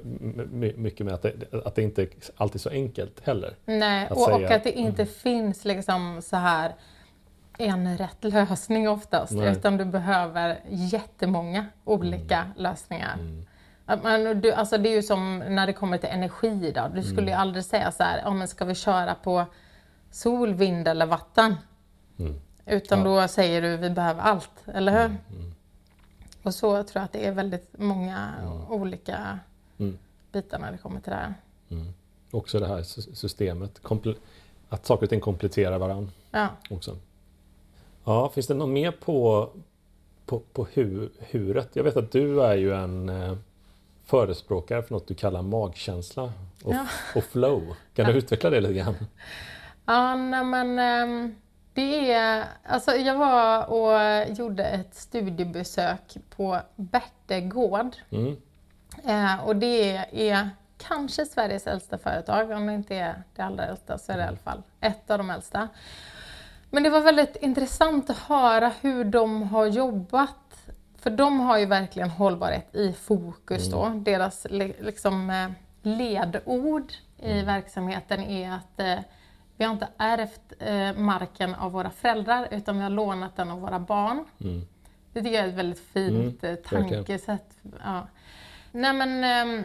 mycket med att det, att det inte alltid är så enkelt heller. Nej, att och, och säga- Mm. att det inte finns liksom så här en rätt lösning oftast, Nej. utan du behöver jättemånga olika Mm. lösningar. Att man, du, alltså det är ju som när det kommer till energi då. Du skulle ju Mm. aldrig säga så här, ja men ska vi köra på sol, vind eller vatten? Utan Mm. Ja. Mm, då säger du vi behöver allt, eller hur? Och så tror jag att det är väldigt många olika Mm. bitar när det kommer till det här. Också det här sy- systemet, att saker och ting kompletterar varandra Ja. också. Ja, finns det något mer på, på, på hu, huret? Jag vet att du är ju en eh, förespråkare för något du kallar magkänsla och, Ja. och flow. Kan du utveckla det lite grann? Ja, nej, men ehm, det är... Alltså jag var och gjorde ett studiebesök på Berte gård. Mm. Eh, och det är kanske Sveriges äldsta företag, om det inte är det allra äldsta så är det i alla fall ett av de äldsta. Men det var väldigt intressant att höra hur de har jobbat. För de har ju verkligen hållbarhet i fokus då. Deras li- liksom, eh, ledord i verksamheten är att eh, vi har inte ärvt eh, marken av våra föräldrar utan vi har lånat den av våra barn. Mm. Det tycker jag är ett väldigt fint Mm, eh, tankesätt. Ja. Nej men ehm,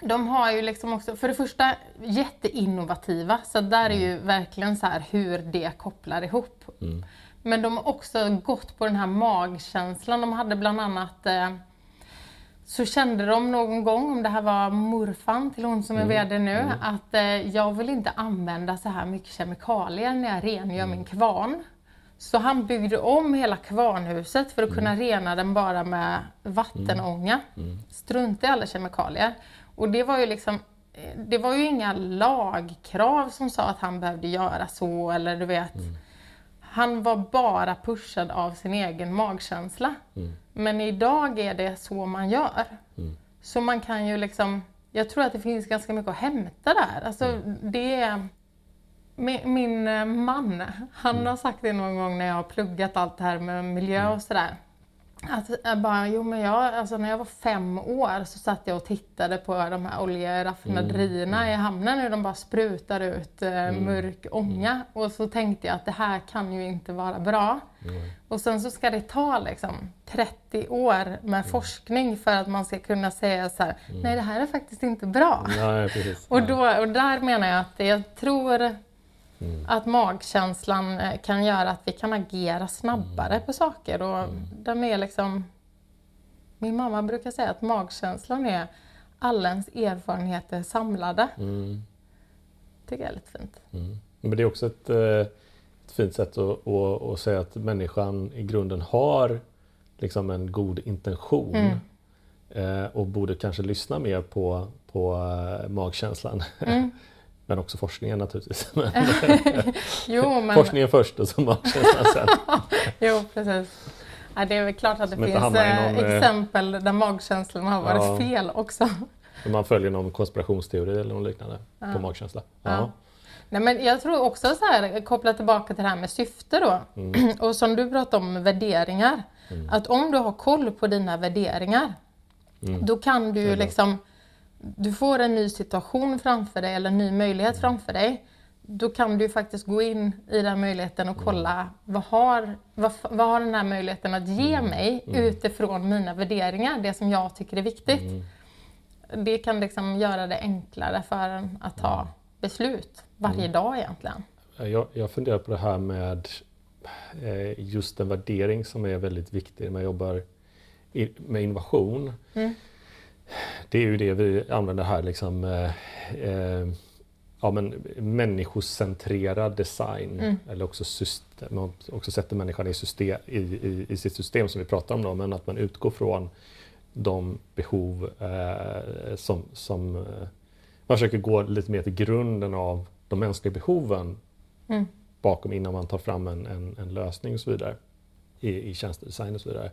de har ju liksom också, för det första jätteinnovativa, så där är ju verkligen så här hur det kopplar ihop. Mm. Men de har också gått på den här magkänslan. De hade bland annat eh, så kände de någon gång, om det här var morfan till hon som är VD nu, att eh, jag vill inte använda så här mycket kemikalier när jag rengör min kvarn. Så han byggde om hela kvarnhuset för att kunna rena den bara med vattenånga. Strunta i alla kemikalier. Och det var ju liksom eh, det var ju inga lagkrav som sa att han behövde göra så eller du vet. Han var bara pushad av sin egen magkänsla. Men idag är det så man gör. Så man kan ju liksom, jag tror att det finns ganska mycket att hämta där. Alltså det är, min, min eh, man, han har sagt det någon gång när jag har pluggat allt det här med miljö och sådär. Att jag bara, jo men jag, alltså när jag var fem år så satt jag och tittade på de här oljeraffinaderierna Mm. i hamnen hur de bara sprutar ut eh, mörk ånga. Och så tänkte jag att det här kan ju inte vara bra. Mm. Och sen så ska det ta liksom 30 år Mm. med forskning för att man ska kunna säga så här, nej det här är faktiskt inte bra. Nej. Och, då, och där menar jag att jag tror Mm. att magkänslan eh, kan göra att vi kan agera snabbare Mm. på saker. Och den är liksom... Min mamma brukar säga att magkänslan är alla ens erfarenheter samlade. Mm. tycker jag är lite fint. Mm. Men det är också ett, eh, ett fint sätt att, att, att säga att människan i grunden har liksom en god intention. Mm. Eh, och borde kanske lyssna mer på, på magkänslan. Mm. Men också forskningen naturligtvis. Jo, men, forskningen först och så magkänslan sen. jo, precis. Ja, det är väl klart att det Som finns eh, någon, eh, exempel där magkänslan har varit Ja. fel också. Om man följer någon konspirationsteori eller något liknande Ja. på magkänsla. Ja. Nej, men jag tror också så här, koppla tillbaka till det här med syfte då. Mm. Och som du pratade om värderingar. Att om du har koll på dina värderingar, Mm. då kan du ju liksom, du får en ny situation framför dig eller en ny möjlighet Mm. framför dig. Då kan du faktiskt gå in i den möjligheten och kolla vad har, vad, vad har den här möjligheten att ge Mm. mig utifrån mina värderingar, det som jag tycker är viktigt. Mm. Det kan liksom göra det enklare för en att ta beslut varje Mm. dag egentligen. Jag, jag funderar på det här med eh, just en värdering som är väldigt viktig när man jobbar med innovation. Mm. Det är ju det vi använder här, liksom, eh, eh, ja, men människocentrerad design. Mm. Eller också, system, man också sätter människan i, system, i, i, i sitt system som vi pratar om. Då, men att man utgår från de behov eh, som, som eh, man försöker gå lite mer till grunden av de mänskliga behoven Mm. bakom innan man tar fram en, en, en lösning och så vidare i, i tjänstedesign och så vidare.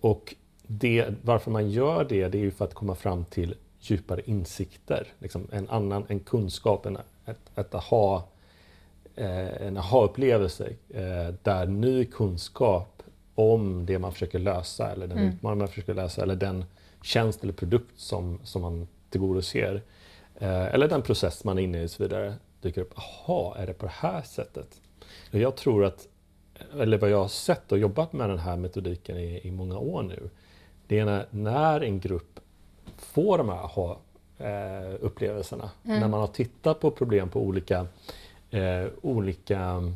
Och det, varför man gör det, det är ju för att komma fram till djupare insikter, liksom en annan en kunskap, en, ett, ett aha, eh, en aha-upplevelse eh, där ny kunskap om det man försöker lösa eller den Mm. utmaning man försöker lösa eller den tjänst eller produkt som, som man tillgodoser eh, eller den process man är inne i och så vidare dyker upp. Aha, är det på det här sättet? Jag tror att, eller vad jag har sett och jobbat med den här metodiken i, i många år nu, det är när, en grupp får de här aha-upplevelserna, när man har tittat på problem på olika, eh, olika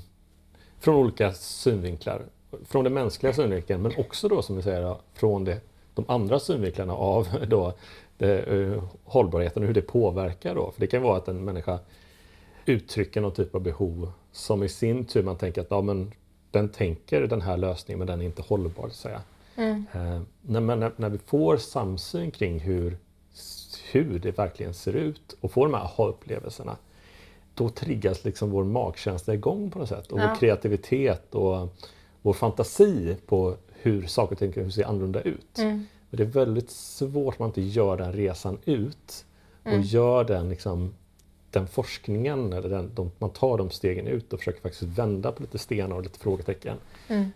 från olika synvinklar. Från den mänskliga synvinkeln men också då som vi säger från det, de andra synvinklarna av då, det, eh, hållbarheten och hur det påverkar då. För det kan vara att en människa uttrycker någon typ av behov som i sin tur man tänker att ja, men den tänker den här lösningen men den är inte hållbar. Så att säga. Mm. Eh, när, när, när vi får samsyn kring hur, hur det verkligen ser ut och får de här aha-upplevelserna då triggas liksom vår magkänsla igång på något sätt och Ja. vår kreativitet och vår fantasi på hur saker och ting kan se annorlunda ut. Mm. Men det är väldigt svårt om man inte gör den resan ut och Mm. gör den, liksom, den forskningen, eller den, de, man tar de stegen ut och försöker faktiskt vända på lite stenar och lite frågetecken. Mm.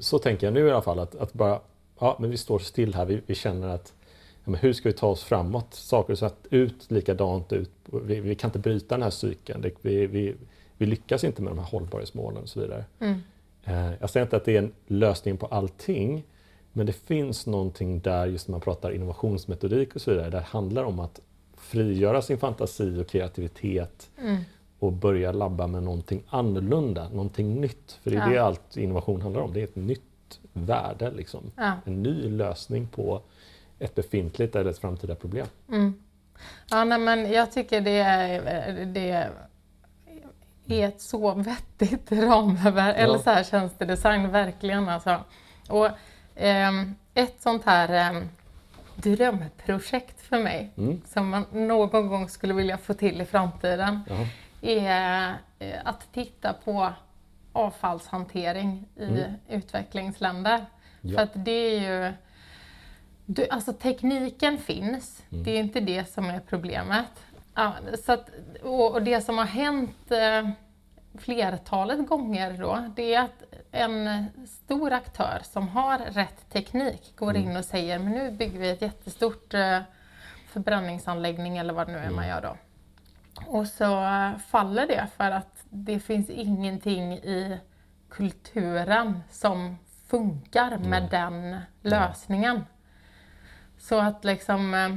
Så tänker jag nu i alla fall att, att bara, ja men vi står still här, vi, vi känner att ja, hur ska vi ta oss framåt? Saker ser ut likadant ut, vi, vi kan inte bryta den här cykeln, det, vi, vi, vi lyckas inte med de här hållbarhetsmålen och så vidare. Mm. Eh, Jag säger inte att det är en lösning på allting, men det finns någonting där just när man pratar innovationsmetodik och så vidare, där det handlar om att frigöra sin fantasi och kreativitet Mm. Och börja labba med någonting annorlunda, någonting nytt. För det är Ja. det allt innovation handlar om, det är ett nytt värde, liksom. Ja. en ny lösning på ett befintligt eller ett framtida problem. Mm. Ja, nej, men jag tycker det är, det är ett så vettigt ramverk, eller så här tjänstedesign, verkligen alltså. Och ehm, ett sånt här ehm, drömprojekt för mig, Mm. som man någon gång skulle vilja få till i framtiden, Ja. Är eh, att titta på avfallshantering i Mm. utvecklingsländer. Ja. För att det är ju... Du, alltså tekniken finns, Mm. det är inte det som är problemet. Ja, så att, och, och det som har hänt eh, flertalet gånger då, det är att en stor aktör som har rätt teknik går Mm. in och säger men nu bygger vi ett jättestort eh, förbränningsanläggning eller vad det nu är Mm. man gör då. Och så eh, faller det för att det finns ingenting i kulturen som funkar med den lösningen. Så att liksom eh,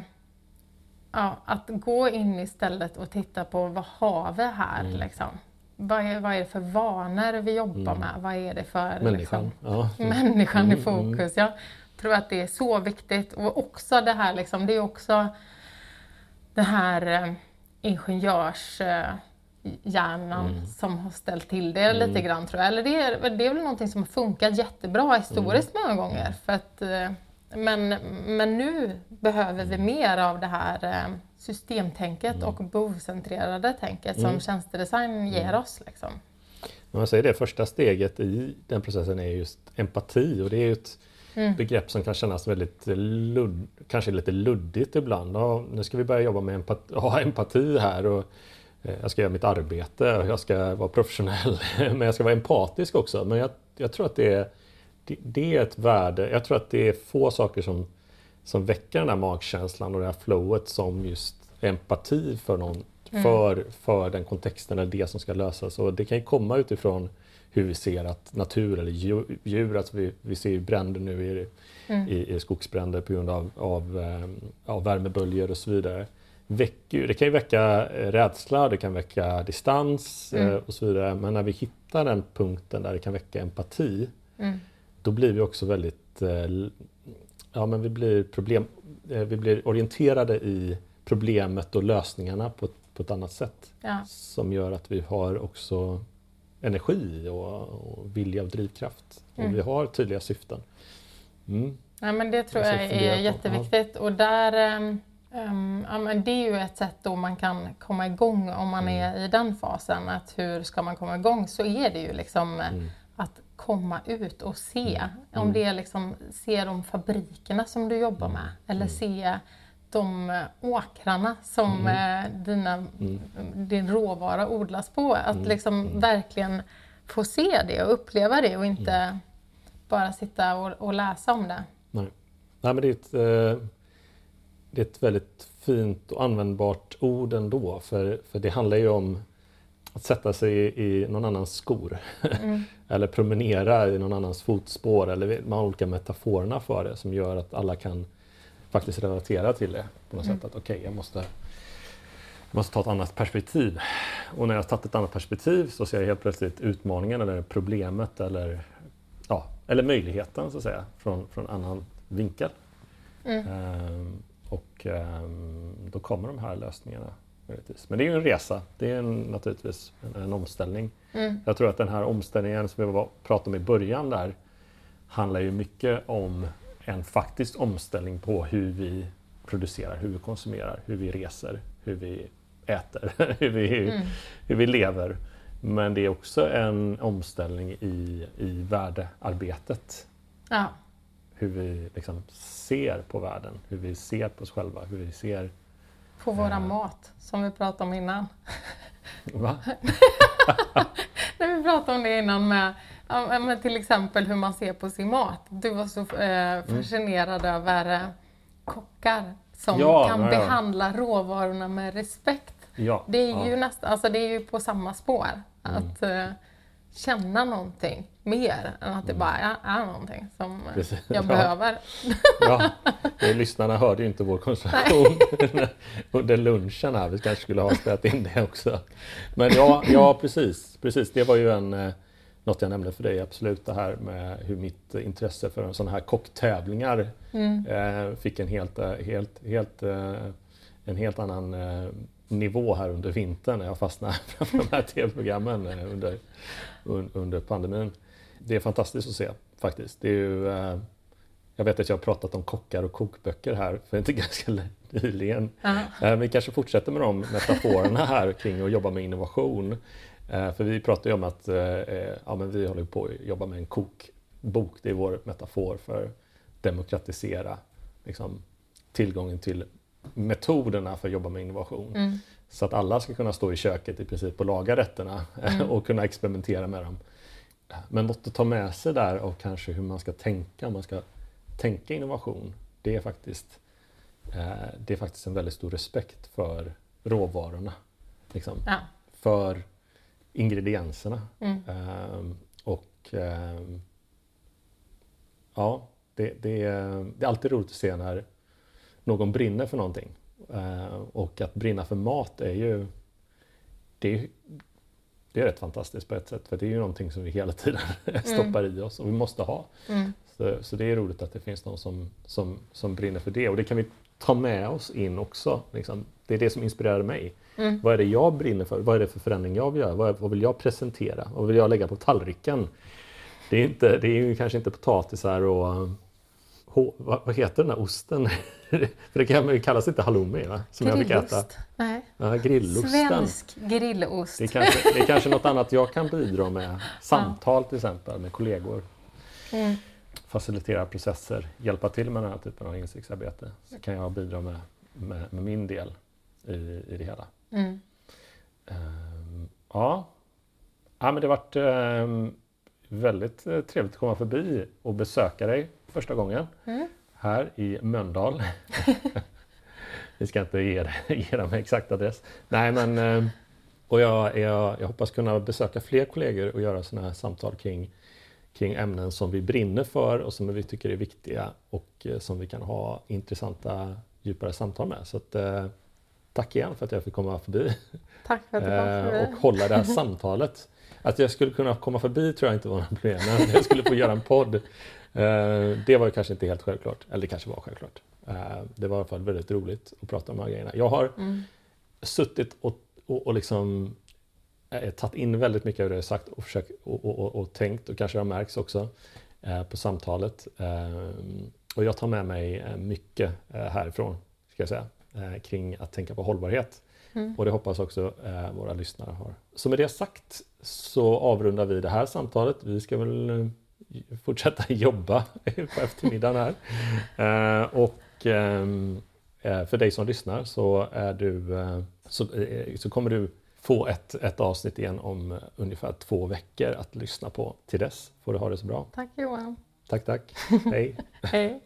ja, att gå in istället och titta på vad har vi här Mm. liksom. Vad är, vad är det för vanor vi jobbar Mm. med? Vad är det för Människan. Liksom, Ja. människan i Mm, mm. fokus? Jag tror att det är så viktigt och också det här liksom, det är också det här eh, ingenjörshjärnan Mm. som har ställt till det lite grann tror jag. Eller det är, det är väl någonting som har funkat jättebra historiskt Mm. många gånger. För att, eh, men, men nu behöver vi mer av det här eh, systemtänket och behovscentrerade tänket som Mm. tjänstedesign ger oss. Liksom. Man säger det, första steget i den processen är just empati och det är ett Mm. begrepp som kan kännas väldigt ludd, kanske lite luddigt ibland. Ja, nu ska vi börja jobba med empati, ha empati här och eh, jag ska göra mitt arbete och jag ska vara professionell men jag ska vara empatisk också. Men jag, jag tror att det är, det, det är ett värde, jag tror att det är få saker som, som väcker den här magkänslan och det här flowet som just empati för någon Mm. för, för den kontexten eller det som ska lösas. Och det kan ju komma utifrån hur vi ser att natur eller djur, alltså vi, vi ser ju bränder nu i, Mm. i, i skogsbränder på grund av, av, eh, av värmeböljor och så vidare. Väcker, det kan ju väcka eh, rädsla, det kan väcka distans eh, Mm. och så vidare. Men när vi hittar den punkten där det kan väcka empati, Mm. då blir vi också väldigt Ja men vi blir, problem, vi blir orienterade i problemet och lösningarna på, ett- på ett annat sätt. Ja. Som gör att vi har också energi och, och vilja och drivkraft. Mm. Och vi har tydliga syften. Mm. Ja, men det tror Jag jag ska fundera är jätteviktigt. Och där, ehm, ja, men det är ju ett sätt då man kan komma igång om man Mm. är i den fasen. Att hur ska man komma igång? Så är det ju liksom eh, Mm. att komma ut och se. Mm. Om det är liksom, se de fabrikerna som du jobbar med. Eller se de åkrarna som Mm. eh, dina, din råvara odlas på. Att Mm. liksom verkligen få se det och uppleva det och inte bara sitta och, och läsa om det. Nej. Nej, men det är, ett, eh, det är ett väldigt fint och användbart ord ändå. För, för det handlar ju om att sätta sig i, i någon annans skor. Mm. eller promenera i någon annans fotspår. Eller man har olika metaforerna för det som gör att alla kan faktiskt relatera till det. På något Mm. sätt att okej, jag måste jag måste ta ett annat perspektiv. Och när jag har tagit ett annat perspektiv så ser jag helt plötsligt utmaningen eller problemet eller, ja, eller möjligheten så att säga från, från annan vinkel. Mm. Ehm, och ehm, då kommer de här lösningarna. möjligtvis. Men det är ju en resa. Det är en, naturligtvis en, en omställning. Mm. Jag tror att den här omställningen som vi pratade om i början där handlar ju mycket om en faktisk omställning på hur vi producerar, hur vi konsumerar, hur vi reser, hur vi äter, hur vi, Mm. hur vi lever. Men det är också en omställning i, i värdearbetet. Ja. Hur vi liksom ser på världen, hur vi ser på oss själva, hur vi ser... På våra Ja. mat, som vi pratade om innan. Va? När vi pratade om det innan med, ja, men till exempel hur man ser på sin mat. Du var så eh, fascinerad över eh, kockar som Ja, kan ja, ja. behandla råvarorna med respekt. Ja. Det är. Mm. ju nästan, alltså det är ju på samma spår. Att eh, känna någonting mer än att det bara är, är någonting som Mm. Precis. jag Ja. behöver. Ja, lyssnarna hörde ju inte vår konversation under lunchen här. Vi kanske skulle ha spelat in det också. Men ja, ja precis, precis. Det var ju en, eh, något jag nämnde för dig, absolut det här med hur mitt intresse för sådana här kocktävlingar Mm. eh, fick en helt, eh, helt, helt, eh, en helt annan eh, nivå här under vintern när jag fastnade framför de här tv-programmen under, un, under pandemin. Det är fantastiskt att se faktiskt. Det är ju, jag vet att jag har pratat om kockar och kokböcker här för inte ganska nyligen. Ja. Eh, Vi kanske fortsätter med de metaforerna här kring att jobba med innovation. Eh, För vi pratar ju om att eh, eh, ja, men vi håller på att jobba med en kokbok. Det är vår metafor för demokratisera liksom, tillgången till metoderna för att jobba med innovation. Mm. Så att alla ska kunna stå i köket i princip och laga rätterna Mm. och kunna experimentera med dem. Men något att ta med sig där och kanske hur man ska tänka, man ska tänka innovation, det är faktiskt, det är faktiskt en väldigt stor respekt för råvarorna. Liksom. Ja. För ingredienserna. Mm. Ehm, och ehm, ja, det, det, är, det är alltid roligt att se när någon brinner för någonting. Ehm, och att brinna för mat är ju det är, det är rätt fantastiskt på ett sätt för det är ju någonting som vi hela tiden stoppar i oss och vi måste ha. Mm. Så, så det är roligt att det finns någon som, som, som brinner för det och det kan vi ta med oss in också. Liksom. Det är det som inspirerar mig. Mm. Vad är det jag brinner för? Vad är det för förändring jag vill göra? Vad, vad vill jag presentera? Vad vill jag lägga på tallriken? Det är, inte, det är ju kanske inte potatisar och hå- vad, vad heter den där osten? för det kan, kallas inte halloumi va? Som jag fick äta. Grillost. Nej. Ja, grillosten. Svensk grillost. Det är, kanske, det är kanske något annat jag kan bidra med. Samtal till exempel med kollegor. Mm. Facilitera processer, hjälpa till med den här typen av insiktsarbete. Så kan jag bidra med, med, med min del i, i det hela. Mm. Ehm, ja. ja, men det har varit ehm, väldigt eh, trevligt att komma förbi och besöka dig första gången Mm. här i Mölndal. Vi ska inte ge, ge dem exakt adress. Nej, men ehm, och jag, jag, jag hoppas kunna besöka fler kollegor och göra sådana här samtal kring, kring ämnen som vi brinner för och som vi tycker är viktiga och eh, som vi kan ha intressanta djupare samtal med. Så att, eh, tack igen för att jag fick komma förbi. Tack för att du kom Eh, förbi. och hålla det här samtalet. Att jag skulle kunna komma förbi tror jag inte var något problem, men jag skulle få göra en podd. eh, Det var ju kanske inte helt självklart, eller det kanske var självklart. Eh, Det var i alla fall väldigt roligt att prata om de här grejerna. Jag har Mm. suttit och, och, och liksom tagit in väldigt mycket av det jag sagt och, försökt, och, och, och, tänkt och kanske det har märks också på samtalet. Och jag tar med mig mycket härifrån, ska jag säga, kring att tänka på hållbarhet. Mm. Och det hoppas också eh, våra lyssnare har. Så med det sagt så avrundar vi det här samtalet. Vi ska väl eh, fortsätta jobba på eftermiddagen här. Eh, och eh, för dig som lyssnar så, är du, eh, så, eh, så kommer du få ett, ett avsnitt igen om eh, ungefär två veckor att lyssna på. Till dess får du ha det så bra. Tack Johan. Tack, tack. Hej. Hej.